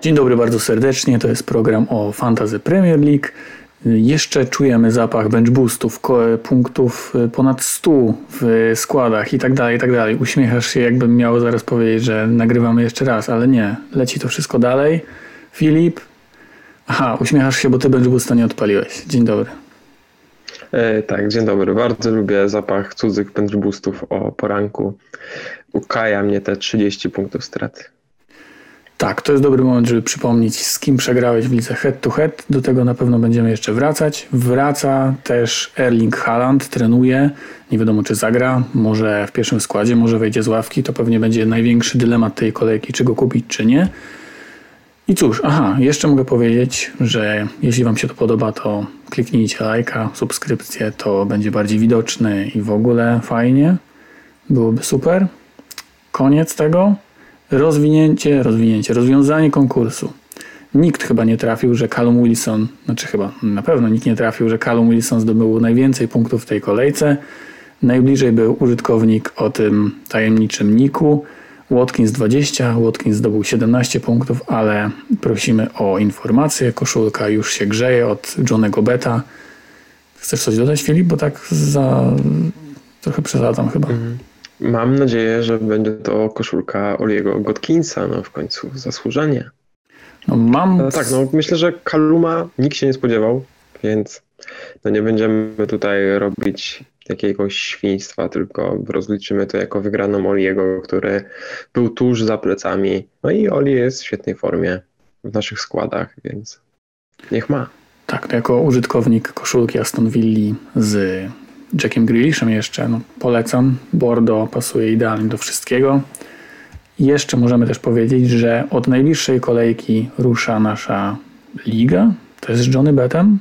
Dzień dobry bardzo serdecznie. To jest program o Fantasy Premier League. Jeszcze czujemy zapach bench boostów, punktów y, ponad 100 w składach i tak dalej, i tak dalej. Uśmiechasz się, jakbym miał zaraz powiedzieć, że nagrywamy jeszcze raz, ale nie. Leci to wszystko dalej. Filip. Aha, uśmiechasz się, bo ty bench boosta nie odpaliłeś. Dzień dobry. E, tak, dzień dobry. Bardzo lubię zapach cudzych bench boostów o poranku. Ukaja mnie te 30 punktów straty. Tak, to jest dobry moment, żeby przypomnieć, z kim przegrałeś w lidze head to head. Do tego na pewno będziemy jeszcze wracać. Wraca też Erling Haaland, trenuje. Nie wiadomo, czy zagra, może w pierwszym składzie, może wejdzie z ławki. To pewnie będzie największy dylemat tej kolejki, czy go kupić, czy nie. I cóż, aha, jeszcze mogę powiedzieć, że jeśli Wam się to podoba, to kliknijcie lajka, subskrypcję, to będzie bardziej widoczny i w ogóle fajnie. Byłoby super. Koniec tego. Rozwinięcie, rozwinięcie, rozwiązanie konkursu. Nikt chyba nie trafił, że Callum Wilson, znaczy chyba na pewno nikt nie trafił, że Callum Wilson zdobył najwięcej punktów w tej kolejce. Najbliżej był użytkownik o tym tajemniczym niku. Watkins 20, Watkins zdobył 17 punktów, ale prosimy o informację. Koszulka już się grzeje od Johnego Beta. Chcesz coś dodać, Filip? Bo tak za... trochę przesadzam chyba. Mm. Mam nadzieję, że będzie to koszulka Oliego Godkinsa, no w końcu zasłużenie. No mam... No, tak, no myślę, że Kaluma nikt się nie spodziewał, więc no nie będziemy tutaj robić jakiegoś świństwa, tylko rozliczymy to jako wygraną Oliego, który był tuż za plecami. No i Oli jest w świetnej formie w naszych składach, więc niech ma. Tak, to jako użytkownik koszulki Aston Villa z Jackiem Grealishem jeszcze, no, polecam. Bordeaux pasuje idealnie do wszystkiego. Jeszcze możemy też powiedzieć, że od najbliższej kolejki rusza nasza liga, to jest z Johnny Bettem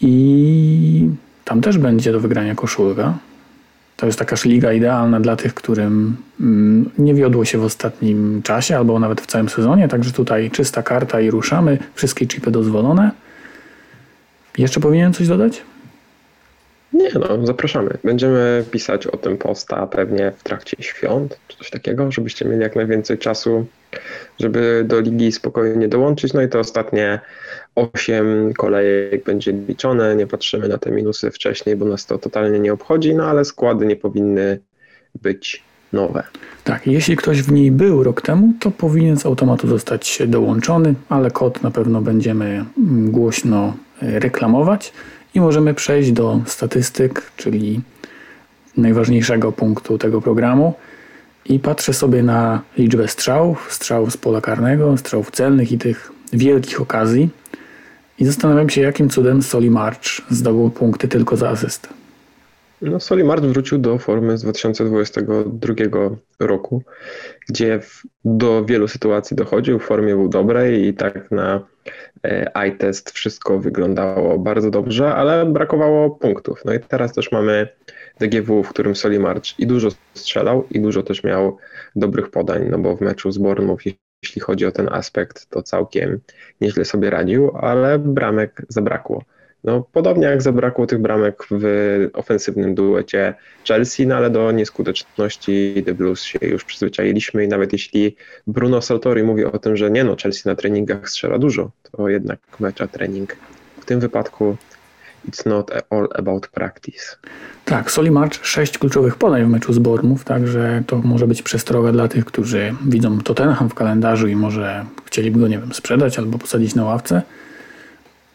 i tam też będzie do wygrania koszulka. To jest taka liga idealna dla tych, którym mm, nie wiodło się w ostatnim czasie albo nawet w całym sezonie, także tutaj czysta karta i ruszamy. Wszystkie chipy dozwolone. Jeszcze powinienem coś dodać? Nie no, zapraszamy. Będziemy pisać o tym posta pewnie w trakcie świąt, czy coś takiego, żebyście mieli jak najwięcej czasu, żeby do ligi spokojnie dołączyć. No i to ostatnie 8 kolejek będzie liczone. Nie patrzymy na te minusy wcześniej, bo nas to totalnie nie obchodzi, no ale składy nie powinny być nowe. Tak, jeśli ktoś w niej był rok temu, to powinien z automatu zostać dołączony, ale kod na pewno będziemy głośno reklamować. I możemy przejść do statystyk, czyli najważniejszego punktu tego programu. I patrzę sobie na liczbę strzałów, strzałów z pola karnego, strzałów celnych i tych wielkich okazji. I zastanawiam się, jakim cudem Soli March zdobył punkty tylko za asystę. No, Soli March wrócił do formy z 2022 roku, gdzie do wielu sytuacji dochodził, w formie był dobrej i tak na e, test wszystko wyglądało bardzo dobrze, ale brakowało punktów. No i teraz też mamy DGW, w którym Soli March i dużo strzelał i dużo też miał dobrych podań, no bo w meczu z Bournemouth jeśli chodzi o ten aspekt, to całkiem nieźle sobie radził, ale bramek zabrakło. No, podobnie jak zabrakło tych bramek w ofensywnym duecie Chelsea, no ale do nieskuteczności The Blues się już przyzwyczailiśmy i nawet jeśli Bruno Saltori mówi o tym, że nie no, Chelsea na treningach strzela dużo, to jednak mecza trening. W tym wypadku it's not all about practice. Tak, Soli March sześć kluczowych podań w meczu z Bournemouth, także to może być przestroga dla tych, którzy widzą Tottenham w kalendarzu i może chcieliby go, nie wiem, sprzedać albo posadzić na ławce.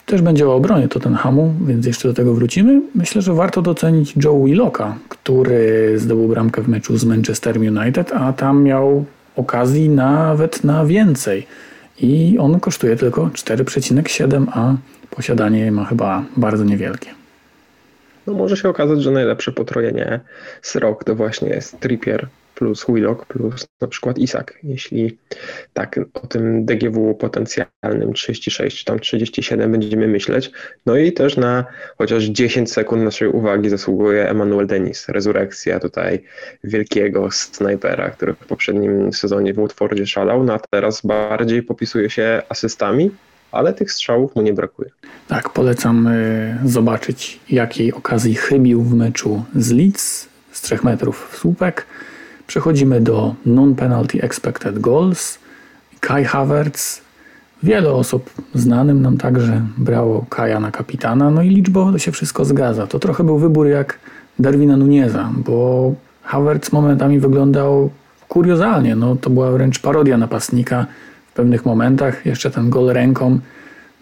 Też będzie o obronie Tottenhamu, więc jeszcze do tego wrócimy. Myślę, że warto docenić Joe Willocka, który zdobył bramkę w meczu z Manchester United, a tam miał okazji nawet na więcej. I on kosztuje tylko 4,7, a posiadanie ma chyba bardzo niewielkie. No może się okazać, że najlepsze potrojenie z rok to właśnie jest Trippier plus Willock plus na przykład Isak. Jeśli tak o tym DGW potencjalnym 36 czy tam 37 będziemy myśleć, no i też na chociaż 10 sekund naszej uwagi zasługuje Emanuel Denis, rezurekcja tutaj wielkiego snajpera, który w poprzednim sezonie w Woodfordzie szalał, no a teraz bardziej popisuje się asystami, ale tych strzałów mu nie brakuje. Tak, polecam y, zobaczyć, jakiej okazji chybił w meczu z Leeds z 3 metrów w słupek. Przechodzimy do non-penalty expected goals. Kai Havertz Wiele osób znanym nam także brało Kaja na kapitana, no i liczbowo to się wszystko zgadza. To trochę był wybór jak Darwina Nuneza, bo Havertz momentami wyglądał kuriozalnie. No, to była wręcz parodia napastnika w pewnych momentach. Jeszcze ten gol ręką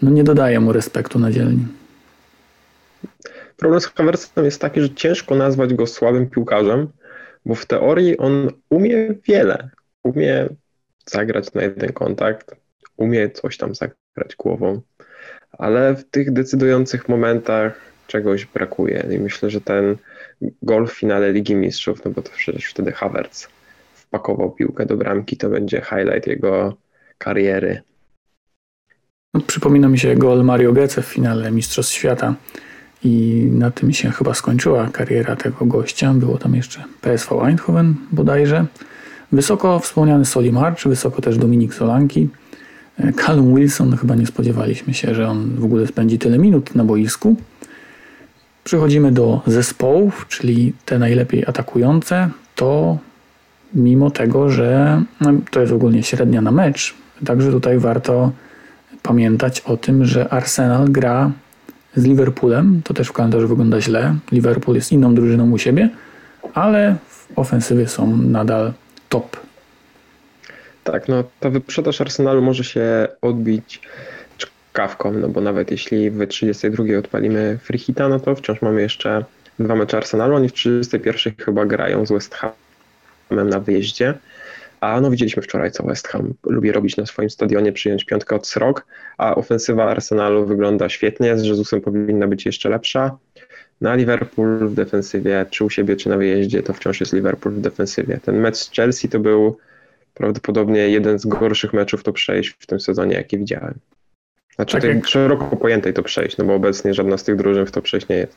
no, nie dodaje mu respektu na dzielni. Problem z Havertzem jest taki, że ciężko nazwać go słabym piłkarzem, bo w teorii on umie wiele. Umie zagrać na jeden kontakt, umie coś tam zagrać głową, ale w tych decydujących momentach czegoś brakuje. I myślę, że ten gol w finale Ligi Mistrzów, no bo to przecież wtedy Havertz wpakował piłkę do bramki, to będzie highlight jego kariery. No, przypomina mi się gol Mario Götze w finale Mistrzostw Świata i na tym się chyba skończyła kariera tego gościa. Było tam jeszcze PSV Eindhoven bodajże. Wysoko wspomniany Soli March, wysoko też Dominik Solanki. E, Callum Wilson, chyba nie spodziewaliśmy się, że on w ogóle spędzi tyle minut na boisku. Przechodzimy do zespołów, czyli te najlepiej atakujące. To mimo tego, że no, to jest ogólnie średnia na mecz, także tutaj warto pamiętać o tym, że Arsenal gra z Liverpoolem. To też w kalendarzu wygląda źle. Liverpool jest inną drużyną u siebie, ale w ofensywie są nadal top. Tak, no ta wyprzedaż Arsenalu może się odbić czkawką, no bo nawet jeśli w 32 odpalimy free hita, no to wciąż mamy jeszcze dwa mecze Arsenalu. Oni w 31 chyba grają z West Hamem na wyjeździe. A no widzieliśmy wczoraj, co West Ham lubi robić na swoim stadionie, przyjąć piątkę od srok, a ofensywa Arsenalu wygląda świetnie, z Jezusem powinna być jeszcze lepsza. Na Liverpool w defensywie, czy u siebie, czy na wyjeździe, to wciąż jest Liverpool w defensywie. Ten mecz z Chelsea to był prawdopodobnie jeden z gorszych meczów to przejść w tym sezonie, jaki widziałem. Znaczy tak jak... szeroko pojętej to przejść, no bo obecnie żadna z tych drużyn w to przejść nie jest.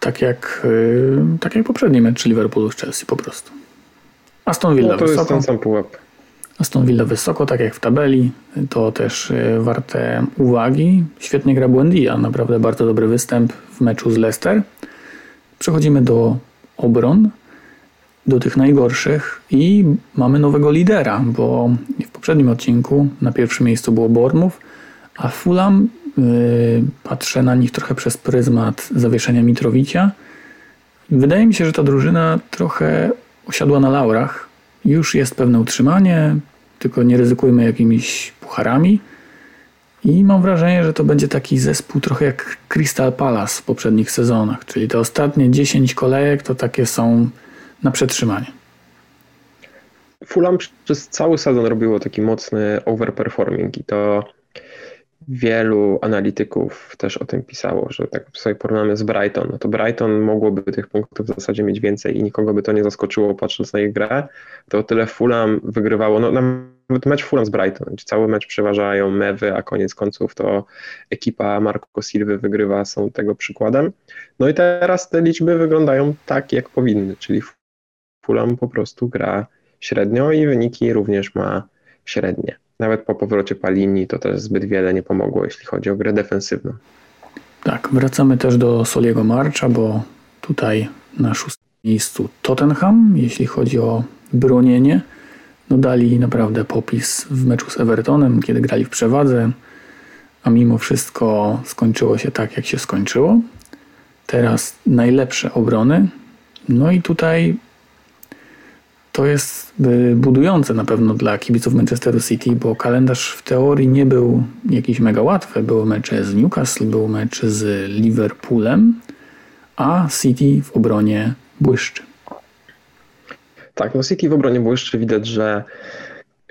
Tak jak, yy, tak jak poprzedni mecz Liverpoolu z Chelsea po prostu. Aston Villa no, to wysoko. jest ten sam pułap. Aston Villa wysoko, tak jak w tabeli. To też y, warte uwagi. Świetnie gra Buendia, naprawdę bardzo dobry występ w meczu z Leicester. Przechodzimy do obron, do tych najgorszych i mamy nowego lidera, bo w poprzednim odcinku na pierwszym miejscu było Bournemouth, a Fulham yy, patrzę na nich trochę przez pryzmat zawieszenia Mitrowicia. Wydaje mi się, że ta drużyna trochę usiadła na laurach. Już jest pewne utrzymanie, tylko nie ryzykujmy jakimiś pucharami. I mam wrażenie, że to będzie taki zespół trochę jak Crystal Palace w poprzednich sezonach, czyli te ostatnie 10 kolejek to takie są na przetrzymanie. Fulham przez cały sezon robiło taki mocny overperforming i to wielu analityków też o tym pisało, że tak sobie porównamy z Brighton, no to Brighton mogłoby tych punktów w zasadzie mieć więcej i nikogo by to nie zaskoczyło patrząc na ich grę, to tyle Fulham wygrywało, no nawet mecz Fulham z Brighton, gdzie cały mecz przeważają mewy, a koniec końców to ekipa Marco Silva wygrywa, są tego przykładem. No i teraz te liczby wyglądają tak, jak powinny, czyli Fulham po prostu gra średnio i wyniki również ma średnie. Nawet po powrocie Palini to też zbyt wiele nie pomogło, jeśli chodzi o grę defensywną. Tak, wracamy też do Soliego Marcha, bo tutaj na szóstym miejscu Tottenham, jeśli chodzi o bronienie. No dali naprawdę popis w meczu z Evertonem, kiedy grali w przewadze, a mimo wszystko skończyło się tak, jak się skończyło. Teraz najlepsze obrony. No i tutaj to jest y, budujące na pewno dla kibiców Manchesteru City, bo kalendarz w teorii nie był jakiś mega łatwy. Były mecze z Newcastle, był mecz z Liverpoolem, a City w obronie błyszczy. Tak, no City w obronie błyszczy. Widać, że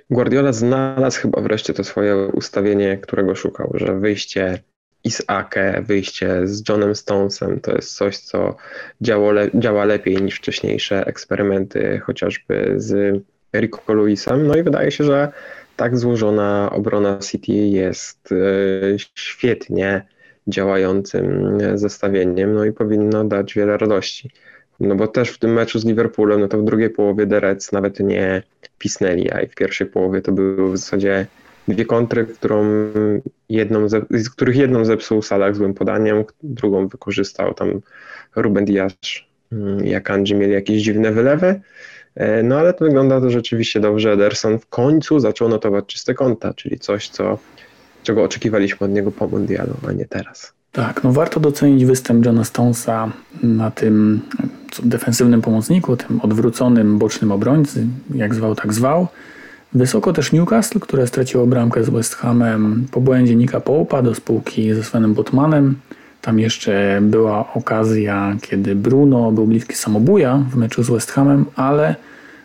Guardiola znalazł chyba wreszcie to swoje ustawienie, którego szukał, że wyjście Isaakę, wyjście z Johnem Stonesem to jest coś, co działo le działa lepiej niż wcześniejsze eksperymenty, chociażby z Rico Lewisem. No i wydaje się, że tak złożona obrona City jest e, świetnie działającym zestawieniem, no i powinno dać wiele radości. No bo też w tym meczu z Liverpoolem, no to w drugiej połowie The Reds nawet nie pisnęli, a i w pierwszej połowie to były w zasadzie dwie kontry, którą jedną z których jedną zepsuł Salah złym podaniem, drugą wykorzystał tam Ruben Diaz mm, jak Angie mieli jakieś dziwne wylewy. E, no ale to wygląda to rzeczywiście dobrze. Ederson w końcu zaczął notować czyste konta, czyli coś, co czego oczekiwaliśmy od niego po mundialu, a nie teraz. Tak, no warto docenić występ Johna Stonesa na tym defensywnym pomocniku, tym odwróconym bocznym obrońcy, jak zwał, tak zwał. Wysoko też Newcastle, które straciło bramkę z West Hamem po błędzie Nika Połpa do spółki ze Svenem Botmanem. Tam jeszcze była okazja, kiedy Bruno był bliski samobuja w meczu z West Hamem, ale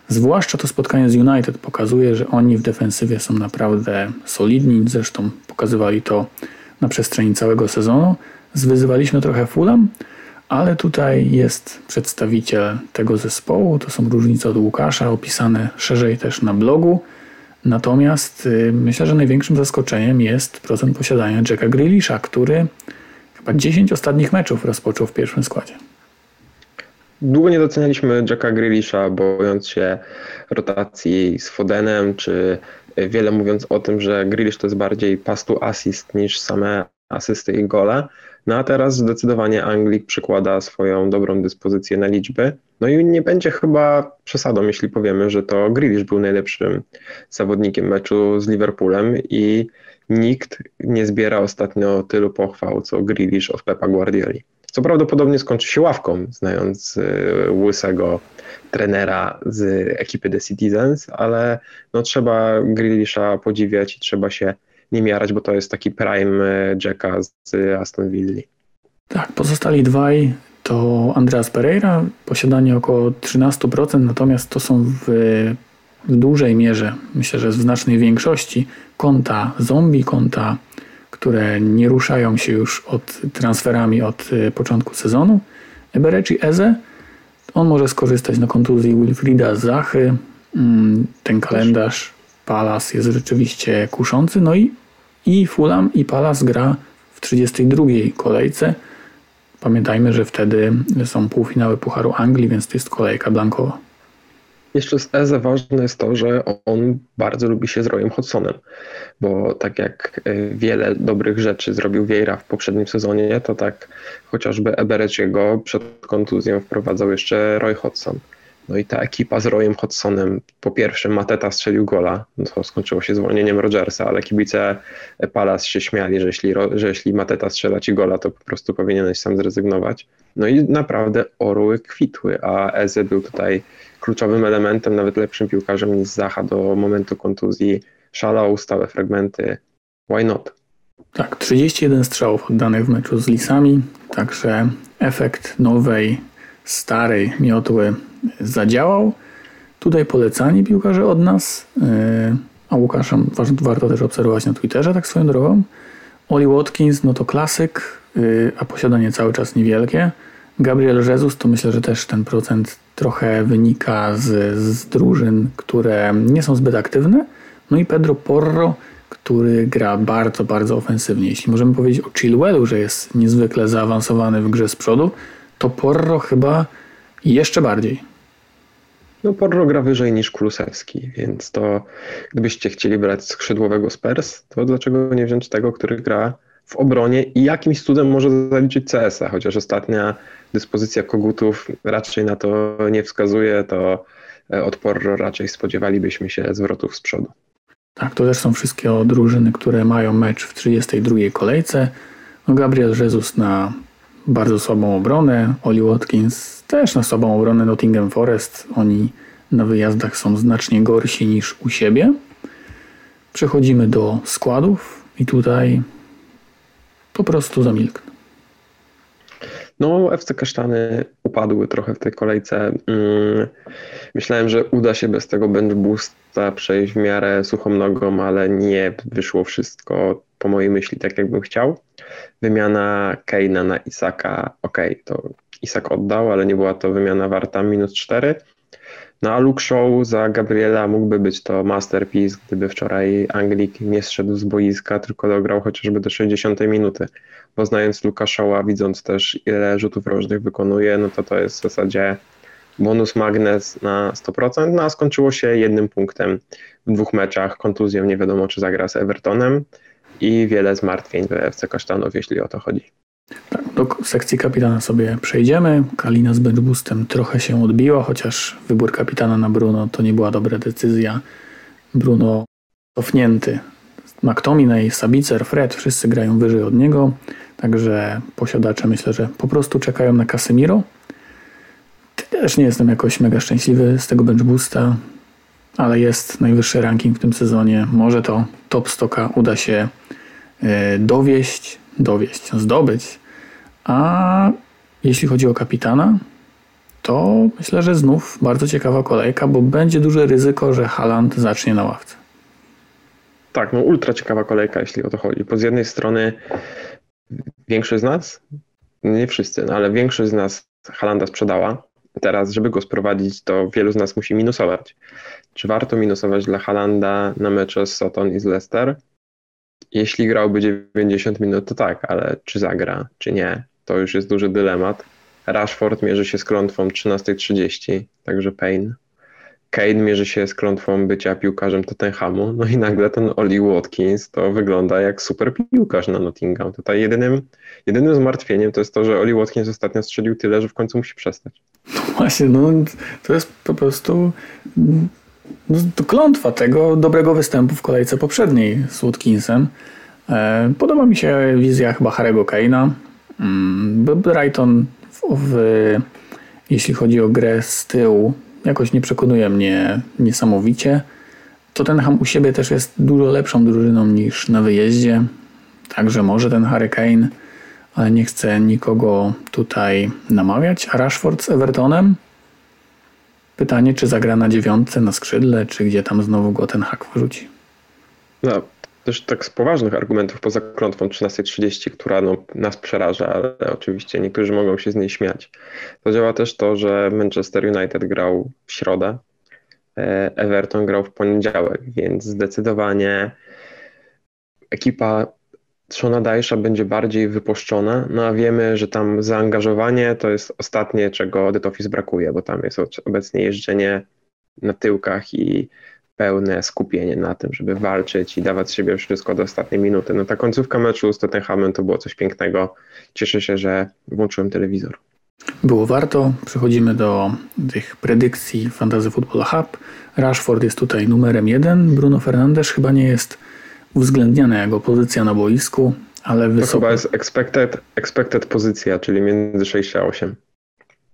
zwłaszcza to spotkanie z United pokazuje, że oni w defensywie są naprawdę solidni. Zresztą pokazywali to na przestrzeni całego sezonu. Zwyzywaliśmy trochę Fulham, ale tutaj jest przedstawiciel tego zespołu. To są różnice od Łukasza, opisane szerzej też na blogu. Natomiast y, myślę, że największym zaskoczeniem jest procent posiadania Jacka Grealisha, który chyba 10 ostatnich meczów rozpoczął w pierwszym składzie. Długo nie docenialiśmy Jacka Grealisha, bojąc się rotacji z Fodenem, czy wiele mówiąc o tym, że Grealish to jest bardziej pastu assist niż same asysty i gole. No a teraz zdecydowanie Anglik przykłada swoją dobrą dyspozycję na liczby. No i nie będzie chyba przesadą, jeśli powiemy, że to Grealish był najlepszym zawodnikiem meczu z Liverpoolem i nikt nie zbiera ostatnio tylu pochwał, co Grealish od Pepa Guardioli. Co prawdopodobnie skończy się ławką, znając y, łysego trenera z ekipy The Citizens, ale no, trzeba Grealisha podziwiać i trzeba się nim jarać, bo to jest taki prime y, Jacka z Aston Villa. Tak, pozostali dwaj to Andreas Pereira, posiadanie około 13%, natomiast to są w, w dużej mierze, myślę, że w znacznej większości konta zombie, konta które nie ruszają się już od transferami od y, początku sezonu. Ebereci Eze, on może skorzystać na kontuzji Wilfrida Zachy. Mm, ten kalendarz Palas jest rzeczywiście kuszący. No i, i Fulham i Palas gra w 32 kolejce. Pamiętajmy, że wtedy są półfinały Pucharu Anglii, więc to jest kolejka blankowa. Jeszcze z Eze ważne jest to, że on bardzo lubi się z Royem Hodgsonem, bo tak jak e, wiele dobrych rzeczy zrobił Vieira w poprzednim sezonie, to tak chociażby Ebereciego przed kontuzją wprowadzał jeszcze Roy Hodgson. No i ta ekipa z Royem Hodgsonem, po pierwsze Mateta strzelił gola, no to skończyło się zwolnieniem Rogersa, ale kibice Palace się śmiali, że jeśli, że jeśli Mateta strzela ci gola, to po prostu powinieneś sam zrezygnować. No i naprawdę orły kwitły, a Eze był tutaj kluczowym elementem, nawet lepszym piłkarzem niż Zaha do momentu kontuzji. Szalał, stałe fragmenty. Why not? Tak, 31 strzałów oddanych w meczu z Lisami, także efekt nowej, starej miotły zadziałał. Tutaj polecani piłkarze od nas, e, a Łukasza warto też obserwować na Twitterze, tak swoją drogą. Oli Watkins, no to klasyk, e, a posiadanie cały czas niewielkie. Gabriel Jesus to myślę, że też ten procent trochę wynika z, z drużyn, które nie są zbyt aktywne. No i Pedro Porro, który gra bardzo, bardzo ofensywnie. Jeśli możemy powiedzieć o Chilwellu, że jest niezwykle zaawansowany w grze z przodu, to Porro chyba jeszcze bardziej. No Porro gra wyżej niż Kulusewski, więc to gdybyście chcieli brać skrzydłowego Spurs, to dlaczego nie wziąć tego, który gra w obronie i jakimś cudem może zaliczyć CS-a, chociaż ostatnia dyspozycja kogutów raczej na to nie wskazuje, to e, od Porro raczej spodziewalibyśmy się zwrotów z przodu. Tak, to też są wszystkie drużyny, które mają mecz w 32 kolejce. No Gabriel Jesus na bardzo słabą obronę, Oli Watkins też na słabą obronę Nottingham Forest. Oni na wyjazdach są znacznie gorsi niż u siebie. Przechodzimy do składów i tutaj po prostu zamilknę. No, FC Kasztany upadły trochę w tej kolejce. Mm, myślałem, że uda się bez tego bench boosta przejść w miarę suchą nogą, ale nie wyszło wszystko po mojej myśli tak, jakbym chciał. Wymiana Keina na Isaka, ok, to Isak oddał, ale nie była to wymiana warta minus 4. No a Luke Show za Gabriela mógłby być to masterpiece, gdyby wczoraj Anglik nie zszedł z boiska, tylko dograł chociażby do 60 minuty. Bo znając Luka Showa, widząc też ile rzutów rożnych wykonuje, no to to jest w zasadzie bonus magnes na 100%, no a skończyło się jednym punktem w dwóch meczach, kontuzją, nie wiadomo czy zagra z Evertonem i wiele zmartwień we FC Kasztanów, jeśli o to chodzi. Tak, do sekcji kapitana sobie przejdziemy. Kalina z benchboostem trochę się odbiła, chociaż wybór kapitana na Bruno to nie była dobra decyzja. Bruno cofnięty McTominay, Sabicer, Fred, wszyscy grają wyżej od niego, także posiadacze myślę, że po prostu czekają na Casemiro. Też nie jestem jakoś mega szczęśliwy z tego bench boosta, ale jest najwyższy ranking w tym sezonie. Może to top stoka uda się e, dowieść, dowieść, zdobyć. A jeśli chodzi o kapitana, to myślę, że znów bardzo ciekawa kolejka, bo będzie duże ryzyko, że Haland zacznie na ławce. Tak, no ultra ciekawa kolejka, jeśli o to chodzi. Bo z jednej strony większość z nas, nie wszyscy, no ale większość z nas Halanda sprzedała. Teraz, żeby go sprowadzić, to wielu z nas musi minusować. Czy warto minusować dla Halanda na mecze z Soton i z Leicester? Jeśli grałby 90 minut, to tak, ale czy zagra, czy nie, to już jest duży dylemat. Rashford mierzy się z klątwą 13.30, także Payne. Kane mierzy się z klątwą bycia piłkarzem Tottenhamu, no i nagle ten Oli Watkins to wygląda jak super piłkarz na Nottingham. Tutaj jedynym, jedynym zmartwieniem to jest to, że Oli Watkins ostatnio strzelił tyle, że w końcu musi przestać. No właśnie, no to jest po prostu no, klątwa tego dobrego występu w kolejce poprzedniej z Watkinsem. E, podoba mi się wizja chyba Harry'ego Kane'a. Mm, Brighton w, w, jeśli chodzi o grę z tyłu jakoś nie przekonuje mnie niesamowicie. Tottenham u siebie też jest dużo lepszą drużyną niż na wyjeździe, także może ten Hurricane, ale nie chcę nikogo tutaj namawiać. A Rashford z Evertonem? Pytanie, czy zagra na dziewiątce, na skrzydle, czy gdzie tam znowu go ten hak wrzuci. No, też tak z poważnych argumentów poza klątwą 13.30, która no, nas przeraża, ale oczywiście niektórzy mogą się z niej śmiać. To działa też to, że Manchester United grał w środę, e, Everton grał w poniedziałek, więc zdecydowanie ekipa Shona Dajsza będzie bardziej wypuszczona, no a wiemy, że tam zaangażowanie to jest ostatnie, czego The Office brakuje, bo tam jest obecnie jeżdżenie na tyłkach i pełne skupienie na tym, żeby walczyć i dawać z siebie wszystko do ostatniej minuty. No ta końcówka meczu z Tottenhamem to było coś pięknego. Cieszę się, że włączyłem telewizor. Było warto. Przechodzimy do tych predykcji Fantasy Football Hub. Rashford jest tutaj numerem jeden. Bruno Fernandes chyba nie jest uwzględniana jego pozycja na boisku, ale wysoko... To chyba jest expected, expected pozycja, czyli między 6 a 8.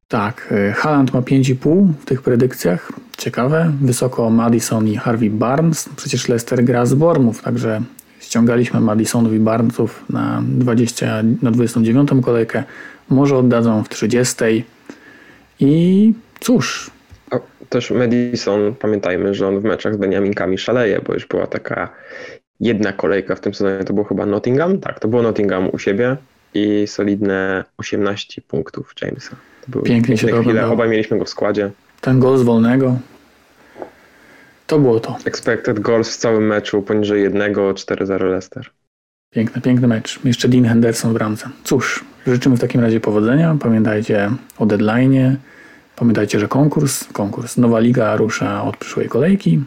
Tak, y, Haaland ma 5,5 w tych predykcjach. Ciekawe. Wysoko Madison i Harvey Barnes. Przecież Leicester gra z Bormów, także ściągaliśmy Madisonów i Barnesów na, 20, na 29 kolejkę. Może oddadzą w 30. I cóż. A też Madison, pamiętajmy, że on w meczach z Beniaminkami szaleje, bo już była taka jedna kolejka w tym sezonie. To było chyba Nottingham? Tak, to było Nottingham u siebie i solidne 18 punktów Jamesa. Pięknie się to chwile. Obaj mieliśmy go w składzie. Ten gol z wolnego. To było to. Expected goals w całym meczu poniżej jednego, 4-0 Leicester. Piękny, piękny mecz. Jeszcze Dean Henderson w bramce. Cóż, życzymy w takim razie powodzenia. Pamiętajcie o deadline'ie. Pamiętajcie, że konkurs, konkurs, nowa liga rusza od przyszłej kolejki.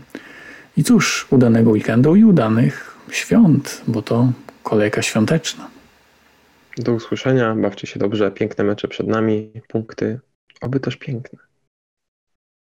I cóż, udanego weekendu i udanych świąt, bo to kolejka świąteczna. Do usłyszenia, bawcie się dobrze, piękne mecze przed nami, punkty, oby też piękne.